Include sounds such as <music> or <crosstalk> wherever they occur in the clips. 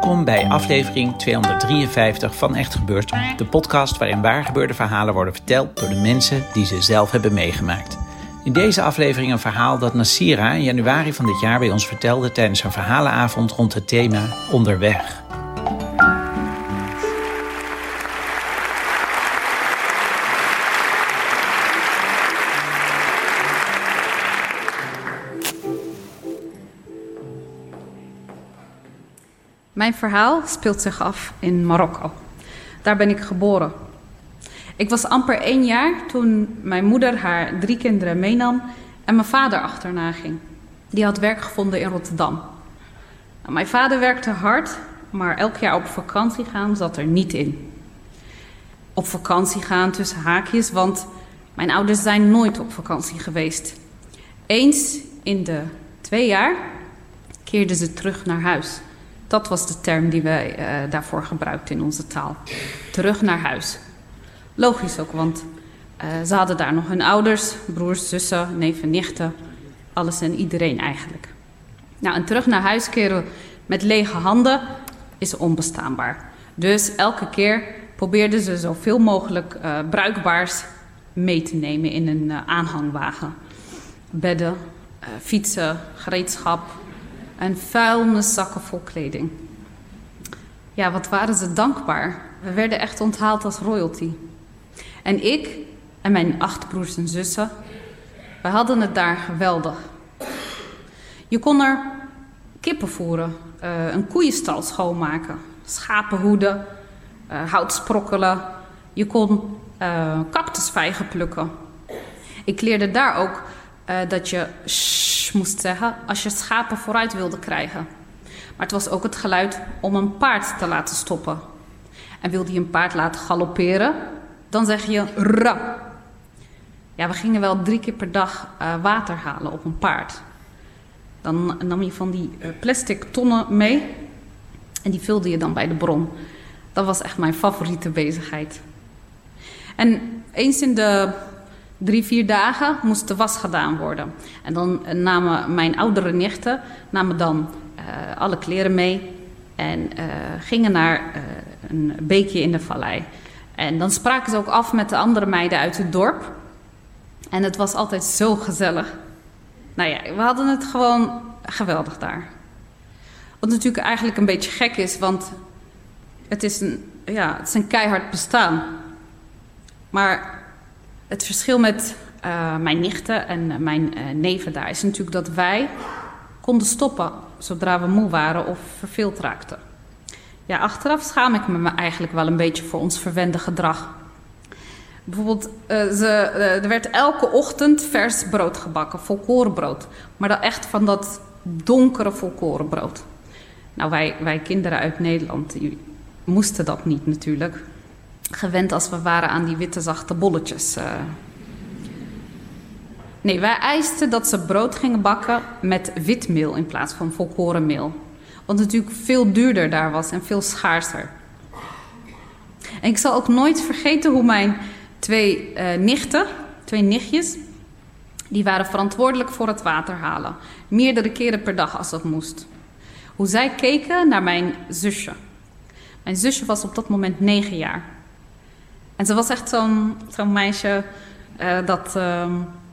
Welkom bij aflevering 253 van Echt Gebeurd, de podcast waarin waargebeurde verhalen worden verteld door de mensen die ze zelf hebben meegemaakt. In deze aflevering een verhaal dat Nasira in januari van dit jaar bij ons vertelde tijdens een verhalenavond rond het thema Onderweg. Mijn verhaal speelt zich af in Marokko. Daar ben ik geboren. Ik was amper één jaar toen mijn moeder haar drie kinderen meenam en mijn vader achterna ging. Die had werk gevonden in Rotterdam. Nou, mijn vader werkte hard, maar elk jaar op vakantie gaan zat er niet in. Op vakantie gaan tussen haakjes, want mijn ouders zijn nooit op vakantie geweest. Eens in de twee jaar keerden ze terug naar huis. Dat was de term die wij uh, daarvoor gebruikten in onze taal. Terug naar huis. Logisch ook, want uh, ze hadden daar nog hun ouders, broers, zussen, neven, nichten. Alles en iedereen eigenlijk. Nou, en terug naar huis keren met lege handen is onbestaanbaar. Dus elke keer probeerden ze zoveel mogelijk uh, bruikbaars mee te nemen in een aanhangwagen. Bedden, fietsen, gereedschap, en vuilniszakken vol kleding. Ja, wat waren ze dankbaar. We werden echt onthaald als royalty. En ik en mijn acht broers en zussen, we hadden het daar geweldig. Je kon er kippen voeren, uh, een koeienstal schoonmaken, schapen hoeden, uh, hout sprokkelen. Je kon uh, cactusvijgen plukken. Ik leerde daar ook dat je moest zeggen als je schapen vooruit wilde krijgen. Maar het was ook het geluid om een paard te laten stoppen. En wilde je een paard laten galopperen, dan zeg je ra. Ja, we gingen wel drie keer per dag uh, water halen op een paard. Dan nam je van die uh, plastic tonnen mee en die vulde je dan bij de bron. Dat was echt mijn favoriete bezigheid. En eens in de drie, vier dagen moest de was gedaan worden. En dan namen mijn oudere nichten namen dan uh, alle kleren mee en uh, gingen naar een beekje in de vallei. En dan spraken ze ook af met de andere meiden uit het dorp. En het was altijd zo gezellig. Nou ja, we hadden het gewoon geweldig daar. Wat natuurlijk eigenlijk een beetje gek is, want het is een, ja, het is een keihard bestaan. Maar het verschil met uh, mijn nichten en mijn uh, neven daar is natuurlijk dat wij konden stoppen zodra we moe waren of verveeld raakten. Ja, achteraf schaam ik me eigenlijk wel een beetje voor ons verwende gedrag. Bijvoorbeeld, ze, er werd elke ochtend vers brood gebakken, volkorenbrood. Maar dan echt van dat donkere volkorenbrood. Nou, wij, wij kinderen uit Nederland moesten dat niet natuurlijk gewend als we waren aan die witte zachte bolletjes. Uh. Nee, wij eisten dat ze brood gingen bakken met witmeel in plaats van volkorenmeel. Wat natuurlijk veel duurder daar was en veel schaarser. En ik zal ook nooit vergeten hoe mijn twee uh, nichten, twee nichtjes, die waren verantwoordelijk voor het water halen. Meerdere keren per dag als dat moest. Hoe zij keken naar mijn zusje. Mijn zusje was op dat moment negen jaar. En ze was echt zo'n meisje uh, dat uh,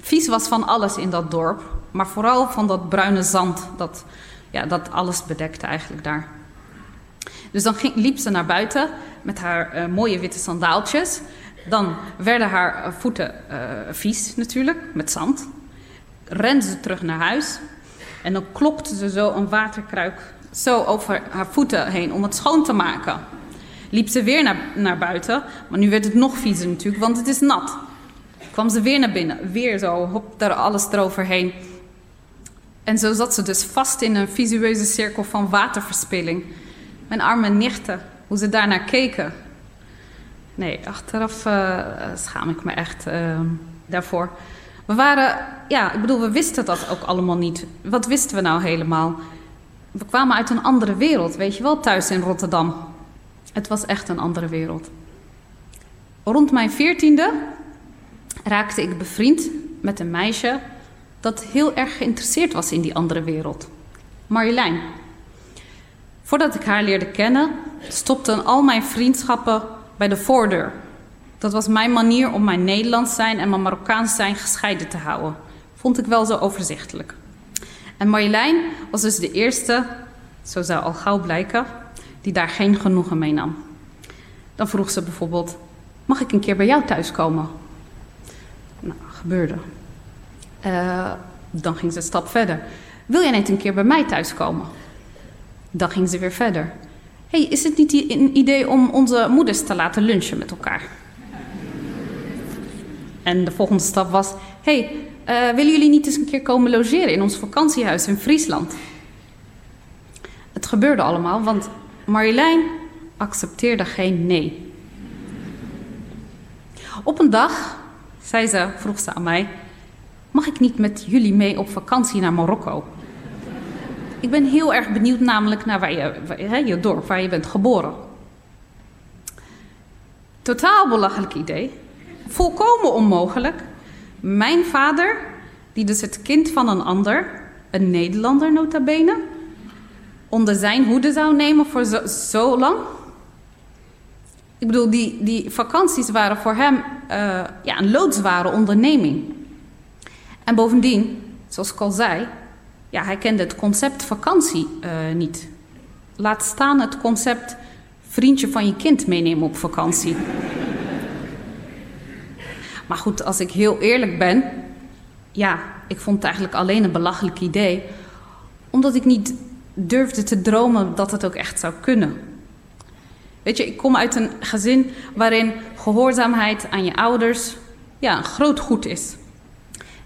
vies was van alles in dat dorp. Maar vooral van dat bruine zand, dat, ja, dat alles bedekte eigenlijk daar. Dus dan ging, liep ze naar buiten met haar uh, mooie witte sandaaltjes. Dan werden haar voeten vies natuurlijk, met zand. Rende ze terug naar huis. En dan klopte ze zo een waterkruik zo over haar voeten heen om het schoon te maken liep ze weer naar, buiten. Maar nu werd het nog viezer natuurlijk, want het is nat. kwam ze weer naar binnen. Weer zo, hop, daar alles eroverheen. En zo zat ze dus vast in een visueuze cirkel van waterverspilling. Mijn arme nichten, hoe ze daarnaar keken. Nee, achteraf uh, schaam ik me echt uh, daarvoor. We waren, ja, ik bedoel, we wisten dat ook allemaal niet. Wat wisten we nou helemaal? We kwamen uit een andere wereld, weet je wel, thuis in Rotterdam. Het was echt een andere wereld. Rond mijn veertiende raakte ik bevriend met een meisje dat heel erg geïnteresseerd was in die andere wereld. Marjolein. Voordat ik haar leerde kennen, stopten al mijn vriendschappen bij de voordeur. Dat was mijn manier om mijn Nederlands zijn en mijn Marokkaans zijn gescheiden te houden. Vond ik wel zo overzichtelijk. En Marjolein was dus de eerste, zo zou al gauw blijken, die daar geen genoegen mee nam. Dan vroeg ze bijvoorbeeld: Mag ik een keer bij jou thuiskomen? Nou, gebeurde. Uh, dan ging ze een stap verder. Wil jij net een keer bij mij thuiskomen? Dan ging ze weer verder. hey, is het niet een idee om onze moeders te laten lunchen met elkaar? En de volgende stap was: hey, uh, willen jullie niet eens een keer komen logeren in ons vakantiehuis in Friesland? Het gebeurde allemaal, want Marjolein accepteerde geen nee. Op een dag zei ze, vroeg ze aan mij: Mag ik niet met jullie mee op vakantie naar Marokko? Ik ben heel erg benieuwd namelijk naar waar je, waar, je dorp, waar je bent geboren. Totaal belachelijk idee. Volkomen onmogelijk. Mijn vader, die dus het kind van een ander, een Nederlander nota bene, onder zijn hoede zou nemen voor zo, zo lang. Ik bedoel, die, die vakanties waren voor hem uh, ja, een loodzware onderneming. En bovendien, zoals ik al zei, ja, hij kende het concept vakantie uh, niet. Laat staan het concept vriendje van je kind meenemen op vakantie. <laughs> maar goed, als ik heel eerlijk ben, ja, ik vond het eigenlijk alleen een belachelijk idee, omdat ik niet durfde te dromen dat het ook echt zou kunnen. Weet je, ik kom uit een gezin waarin gehoorzaamheid aan je ouders ja, een groot goed is.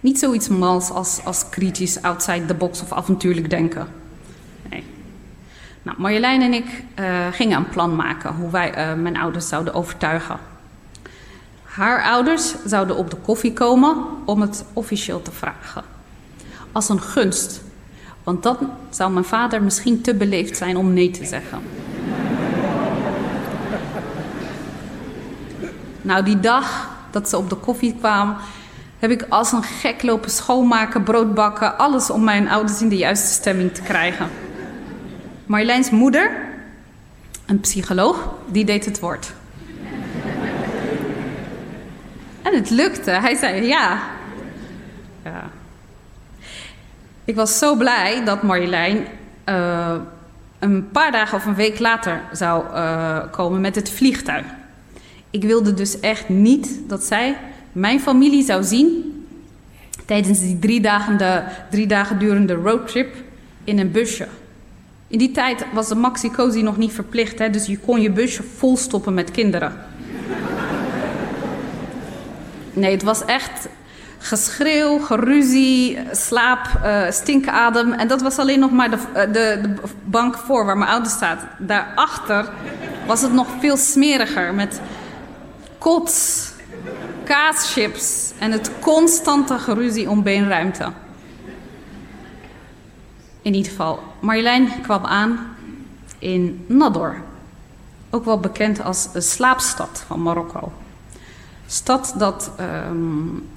Niet zoiets mals als, als kritisch, outside the box of avontuurlijk denken. Nee. Nou, Marjolein en ik uh, gingen een plan maken hoe wij uh, mijn ouders zouden overtuigen. Haar ouders zouden op de koffie komen om het officieel te vragen. Als een gunst. Want dan zou mijn vader misschien te beleefd zijn om nee te zeggen. Nou, die dag dat ze op de koffie kwamen, heb ik als een gek lopen schoonmaken, brood bakken, alles om mijn ouders in de juiste stemming te krijgen. Marjoleins moeder, een psycholoog, die deed het woord. En het lukte. Hij zei ja. ja. Ik was zo blij dat Marjolein uh, een paar dagen of een week later zou uh, komen met het vliegtuig. Ik wilde dus echt niet dat zij mijn familie zou zien tijdens die drie dagen, de, drie dagen durende roadtrip in een busje. In die tijd was de maxi-cozy nog niet verplicht, hè, dus je kon je busje vol stoppen met kinderen. Nee, het was echt geschreeuw, geruzie, slaap, uh, stinkadem. En dat was alleen nog maar de, uh, de, de, bank voor waar mijn ouders staat. Daarachter was het nog veel smeriger met kots, kaaschips en het constante geruzie om beenruimte. In ieder geval, Marjolein kwam aan in Nador, ook wel bekend als de slaapstad van Marokko. Stad dat um,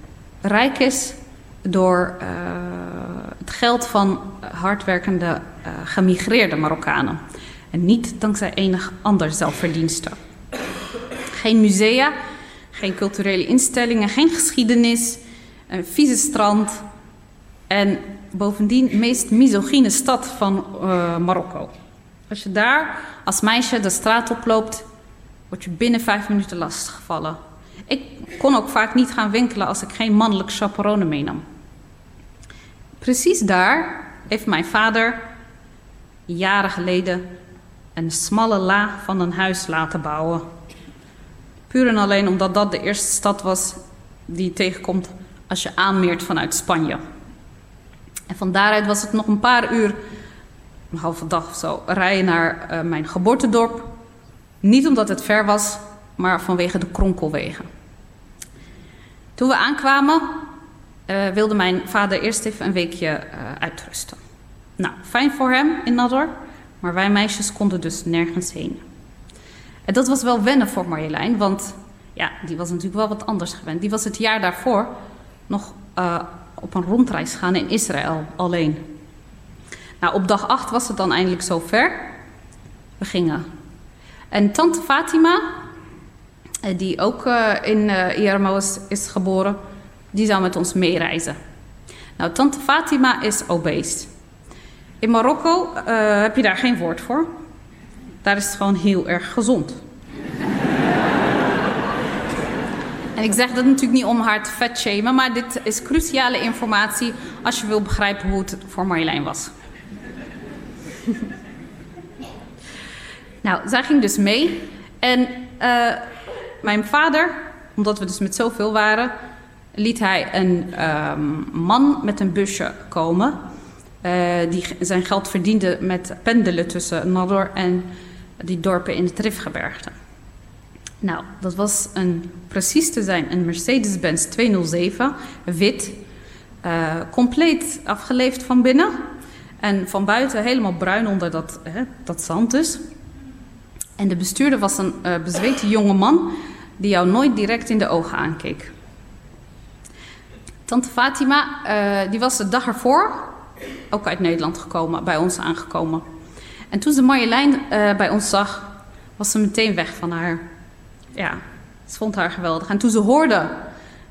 rijk is door uh, het geld van hardwerkende uh, gemigreerde Marokkanen. En niet dankzij enig ander zelfverdienste. Geen musea, geen culturele instellingen, geen geschiedenis, een vieze strand en bovendien de meest misogyne stad van Marokko. Als je daar als meisje de straat oploopt, word je binnen vijf minuten lastiggevallen. Ik kon ook vaak niet gaan winkelen als ik geen mannelijk chaperone meenam. Precies daar heeft mijn vader jaren geleden een smalle la van een huis laten bouwen. Puur en alleen omdat dat de eerste stad was die je tegenkomt als je aanmeert vanuit Spanje. En van daaruit was het nog een paar uur, een halve dag of zo, rijden naar uh, mijn geboortedorp. Niet omdat het ver was, maar vanwege de kronkelwegen. Toen we aankwamen, uh, wilde mijn vader eerst even een weekje uh, uitrusten. Nou, fijn voor hem in Nador, maar wij meisjes konden dus nergens heen. En dat was wel wennen voor Marjolein, want ja, die was natuurlijk wel wat anders gewend. Die was het jaar daarvoor nog uh, op een rondreis gaan in Israël alleen. Nou, op dag 8 was het dan eindelijk zover. We gingen. En tante Fatima, die ook uh, in uh, is, geboren, die zou met ons meereizen. Nou, tante Fatima is obese. In Marokko heb je daar geen woord voor. Daar is het gewoon heel erg gezond. en ik zeg dat natuurlijk niet om haar te vetshamen, maar dit is cruciale informatie als je wil begrijpen hoe het voor Marjolein was. <laughs> nou, zij ging dus mee. En mijn vader, omdat we dus met zoveel waren, liet hij een um, man met een busje komen. Uh, die zijn geld verdiende met pendelen tussen Nador en die dorpen in het Rifgebergte. Nou, dat was een, precies te zijn, een Mercedes-Benz 207, wit, uh, compleet afgeleefd van binnen. En van buiten helemaal bruin onder dat, hè, dat zand dus. En de bestuurder was een uh, bezweten jonge man die jou nooit direct in de ogen aankeek. Tante Fatima, uh, die was de dag ervoor ook uit Nederland gekomen, bij ons aangekomen. En toen ze Marjolein uh, bij ons zag, was ze meteen weg van haar. Ja, ze vond haar geweldig. En toen ze hoorde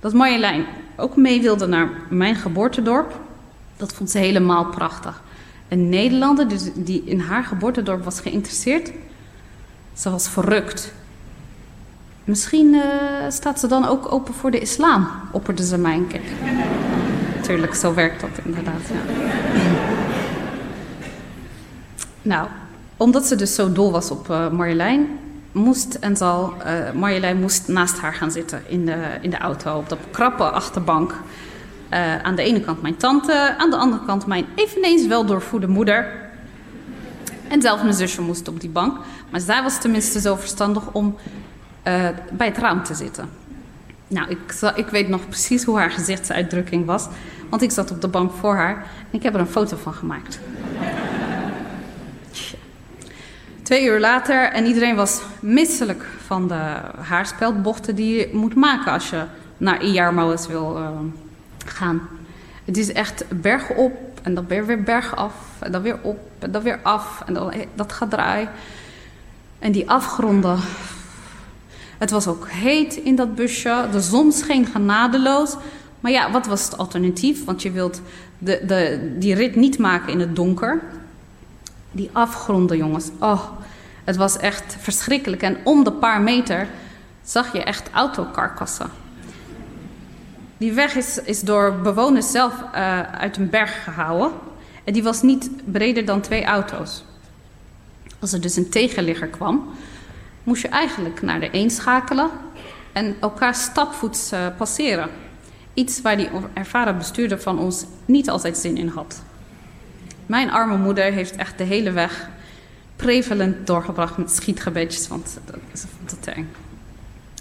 dat Marjolein ook mee wilde naar mijn geboortedorp, dat vond ze helemaal prachtig. Een Nederlander dus die in haar geboortedorp was geïnteresseerd, ze was verrukt. Misschien uh, staat ze dan ook open voor de islam, opperde ze mij een keer. Natuurlijk, zo werkt dat inderdaad. Nou, omdat ze dus zo dol was op uh, Marjolein, moest en zal uh, Marjolein moest naast haar gaan zitten in de, in de auto, op de krappe achterbank. Aan de ene kant mijn tante, aan de andere kant mijn eveneens wel doorvoede moeder. En zelfs mijn zusje moest op die bank. Maar zij was tenminste zo verstandig om uh, bij het raam te zitten. Nou, ik, ik, weet nog precies hoe haar gezichtsuitdrukking was. Want ik zat op de bank voor haar en ik heb er een foto van gemaakt. Twee uur later en iedereen was misselijk van de haarspeldbochten die je moet maken als je naar Iarmoes wil uh, gaan. Het is echt bergen op en dan weer, weer bergen af en dan weer op en dan weer af en dan dat gaat draaien. En die afgronden. Het was ook heet in dat busje. De zon scheen genadeloos. Maar ja, wat was het alternatief? Want je wilt de, de, die rit niet maken in het donker. Die afgronden, jongens. Oh, het was echt verschrikkelijk. En om de paar meter zag je echt autokarkassen. Die weg is, is door bewoners zelf uh, uit een berg gehouden. En die was niet breder dan twee auto's. Als er dus een tegenligger kwam, moest je eigenlijk naar de een schakelen en elkaar stapvoets uh, passeren. Iets waar die ervaren bestuurder van ons niet altijd zin in had. Mijn arme moeder heeft echt de hele weg prevalent doorgebracht met schietgebedjes, want ze vond het eng.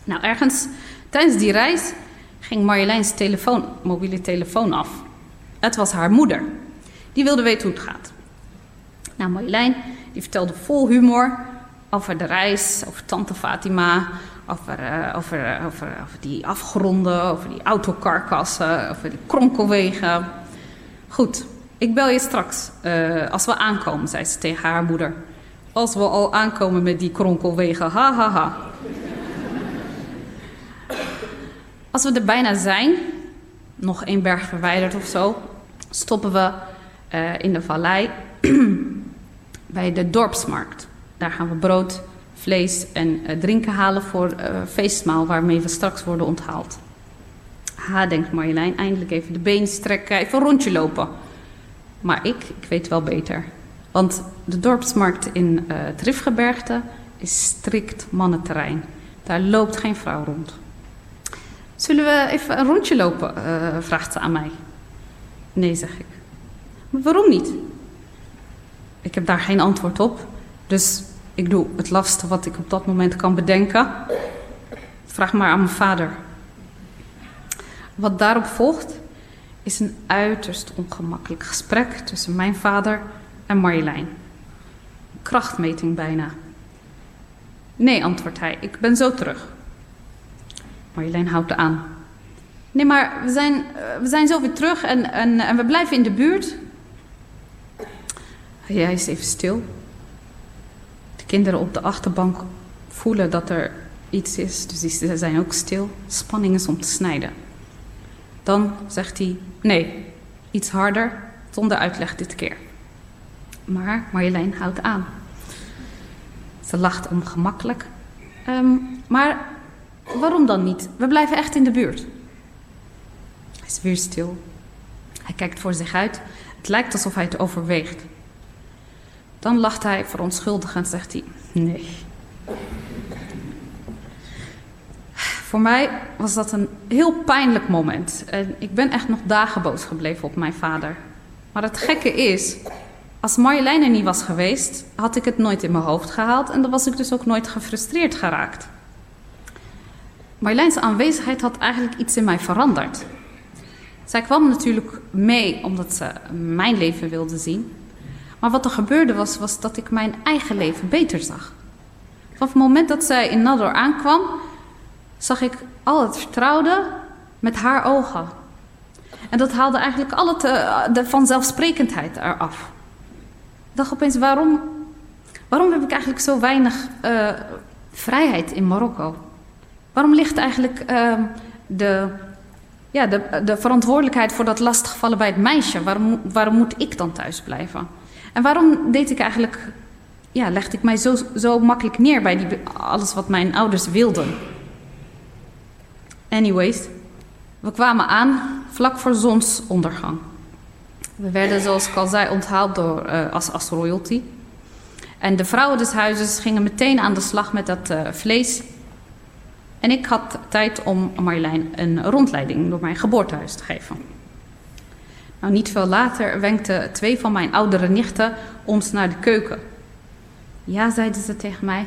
Nou, ergens tijdens die reis ging Marjoleins telefoon, mobiele telefoon af. Het was haar moeder. Die wilde weten hoe het gaat. Nou, Marjolein die vertelde vol humor over de reis, over tante Fatima, over, uh, over, uh, over, over, die afgronden, over die autokarkassen, over die kronkelwegen. Goed, ik bel je straks uh, als we aankomen, zei ze tegen haar moeder. Als we al aankomen met die kronkelwegen, ha ha ha. Als we er bijna zijn, nog één berg verwijderd of zo, stoppen we in de vallei <clears throat> bij de dorpsmarkt. Daar gaan we brood, vlees en uh, drinken halen voor uh, feestmaal waarmee we straks worden onthaald. Ha, denkt Marjolein, eindelijk even de been strekken, even een rondje lopen. Maar ik, ik weet wel beter. Want de dorpsmarkt in het Rifgebergte is strikt mannenterrein. Daar loopt geen vrouw rond. Zullen we even een rondje lopen? Uh, vraagt ze aan mij. Nee, zeg ik. Maar waarom niet? Ik heb daar geen antwoord op. Dus ik doe het laatste wat ik op dat moment kan bedenken. Vraag maar aan mijn vader. Wat daarop volgt is een uiterst ongemakkelijk gesprek tussen mijn vader en Marjolein. Krachtmeting bijna. Nee, antwoordt hij, ik ben zo terug. Marjolein houdt aan. Nee, maar we zijn, eh, we zijn zo weer terug en, en, en we blijven in de buurt. Hij is even stil. De kinderen op de achterbank voelen dat er iets is, dus die zijn ook stil. Spanning is om te snijden. Dan zegt hij nee, iets harder, zonder uitleg dit keer. Maar Marjolein houdt aan. Ze lacht ongemakkelijk. Um, maar waarom dan niet? We blijven echt in de buurt. Hij is weer stil. Hij kijkt voor zich uit. Het lijkt alsof hij het overweegt. Dan lacht hij verontschuldigend en zegt hij: Nee. Voor mij was dat een heel pijnlijk moment. En ik ben echt nog dagen boos gebleven op mijn vader. Maar het gekke is, als Marjolein er niet was geweest, had ik het nooit in mijn hoofd gehaald en dan was ik dus ook nooit gefrustreerd geraakt. Marjoleins aanwezigheid had eigenlijk iets in mij veranderd. Zij kwam natuurlijk mee omdat ze mijn leven wilde zien. Maar wat er gebeurde was, was dat ik mijn eigen leven beter zag. Vanaf het moment dat zij in Nador aankwam, zag ik al het vertrouwde met haar ogen. En dat haalde eigenlijk al het, eh, de vanzelfsprekendheid eraf. Ik dacht opeens, waarom, waarom heb ik eigenlijk zo weinig uh, vrijheid in Marokko? Waarom ligt eigenlijk uh, de, ja, de, de verantwoordelijkheid voor dat lastigvallen bij het meisje? Waarom, waarom moet ik dan thuis blijven? En waarom deed ik eigenlijk, ja, legde ik mij zo, zo makkelijk neer bij die, alles wat mijn ouders wilden? Anyways, we kwamen aan vlak voor zonsondergang. We werden, zoals ik al zei, onthaald door, uh, als, als royalty. En de vrouwen des huizes gingen meteen aan de slag met dat uh, vlees. En ik had tijd om Marjolein een rondleiding door mijn geboortehuis te geven. Nou, niet veel later wenkten twee van mijn oudere nichten ons naar de keuken. Ja, zeiden ze tegen mij,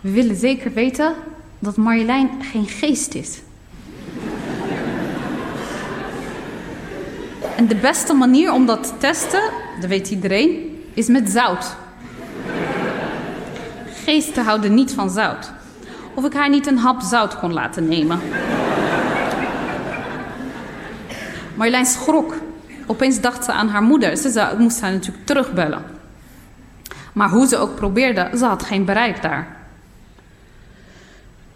we willen zeker weten dat Marjolein geen geest is. <laughs> En de beste manier om dat te testen, dat weet iedereen, is met zout. Geesten houden niet van zout. Of ik haar niet een hap zout kon laten nemen. Marjolein schrok. Opeens dacht ze aan haar moeder. Ze moest haar natuurlijk terugbellen. Maar hoe ze ook probeerde, ze had geen bereik daar.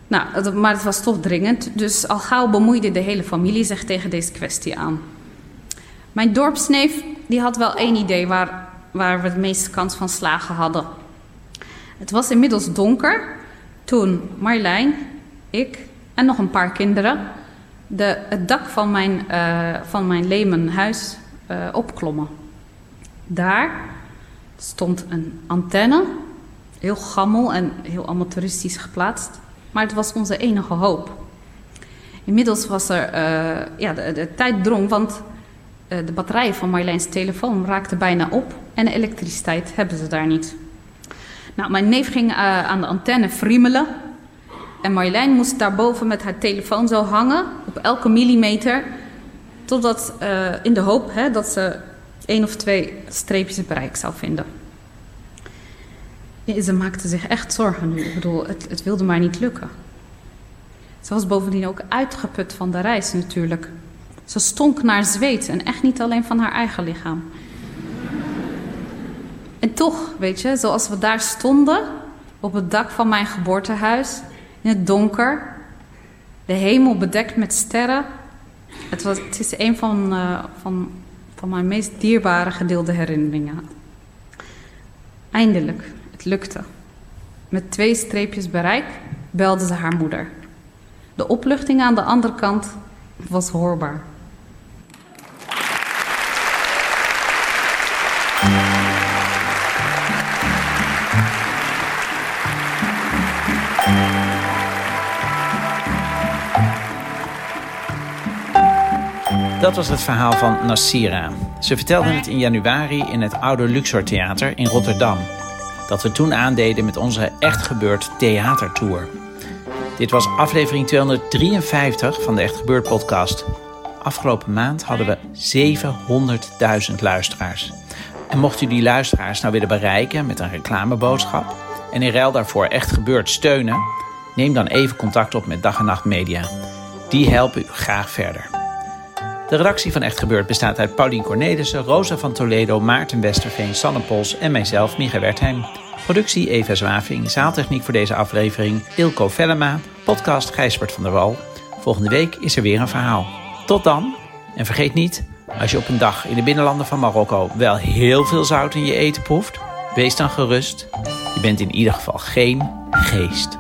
Nou, maar het was toch dringend, dus al gauw bemoeide de hele familie zich tegen deze kwestie aan. Mijn dorpsneef die had wel één idee waar, waar we de meeste kans van slagen hadden. Het was inmiddels donker toen Marjolein, ik en nog een paar kinderen de, het dak van mijn, uh, van mijn lemen huis uh, opklommen. Daar stond een antenne, heel gammel en heel amateuristisch geplaatst, maar het was onze enige hoop. Inmiddels was er, uh, ja, de, de tijd drong, want eh, de batterijen van Marjoleins telefoon raakten bijna op en elektriciteit hebben ze daar niet. Nou, mijn neef ging uh, aan de antenne friemelen. En Marjolein moest daarboven met haar telefoon zo hangen, op elke millimeter. Totdat, uh, in de hoop hè, dat ze één of twee streepjes bereik zou vinden. Ze maakte zich echt zorgen nu. Ik bedoel, het, het wilde maar niet lukken. Ze was bovendien ook uitgeput van de reis natuurlijk. Ze stonk naar zweet en echt niet alleen van haar eigen lichaam. En toch, weet je, zoals we daar stonden, op het dak van mijn geboortehuis, in het donker, de hemel bedekt met sterren. Het, was, het is een van, uh, van, van mijn meest dierbare gedeelde herinneringen. Eindelijk, het lukte. Met twee streepjes bereik belde ze haar moeder. De opluchting aan de andere kant was hoorbaar. Dat was het verhaal van Nassira. Ze vertelde het in januari in het Oude Luxor Theater in Rotterdam. Dat we toen aandeden met onze Echt Gebeurd Theatertour. Dit was aflevering 253 van de Echt Gebeurd podcast. Afgelopen maand hadden we 700.000 luisteraars. En mocht u die luisteraars nou willen bereiken met een reclameboodschap... en in ruil daarvoor Echt Gebeurd steunen... neem dan even contact op met Dag en Nacht Media. Die helpen u graag verder. De redactie van Echt Gebeurd bestaat uit Paulien Cornelissen, Rosa van Toledo, Maarten Westerveen, Sanne Pols en mijzelf, Micha Wertheim. Productie Eva Zwaving, zaaltechniek voor deze aflevering Ilko Vellema, podcast Gijsbert van der Wal. Volgende week is er weer een verhaal. Tot dan en vergeet niet, als je op een dag in de binnenlanden van Marokko wel heel veel zout in je eten proeft, wees dan gerust. Je bent in ieder geval geen geest.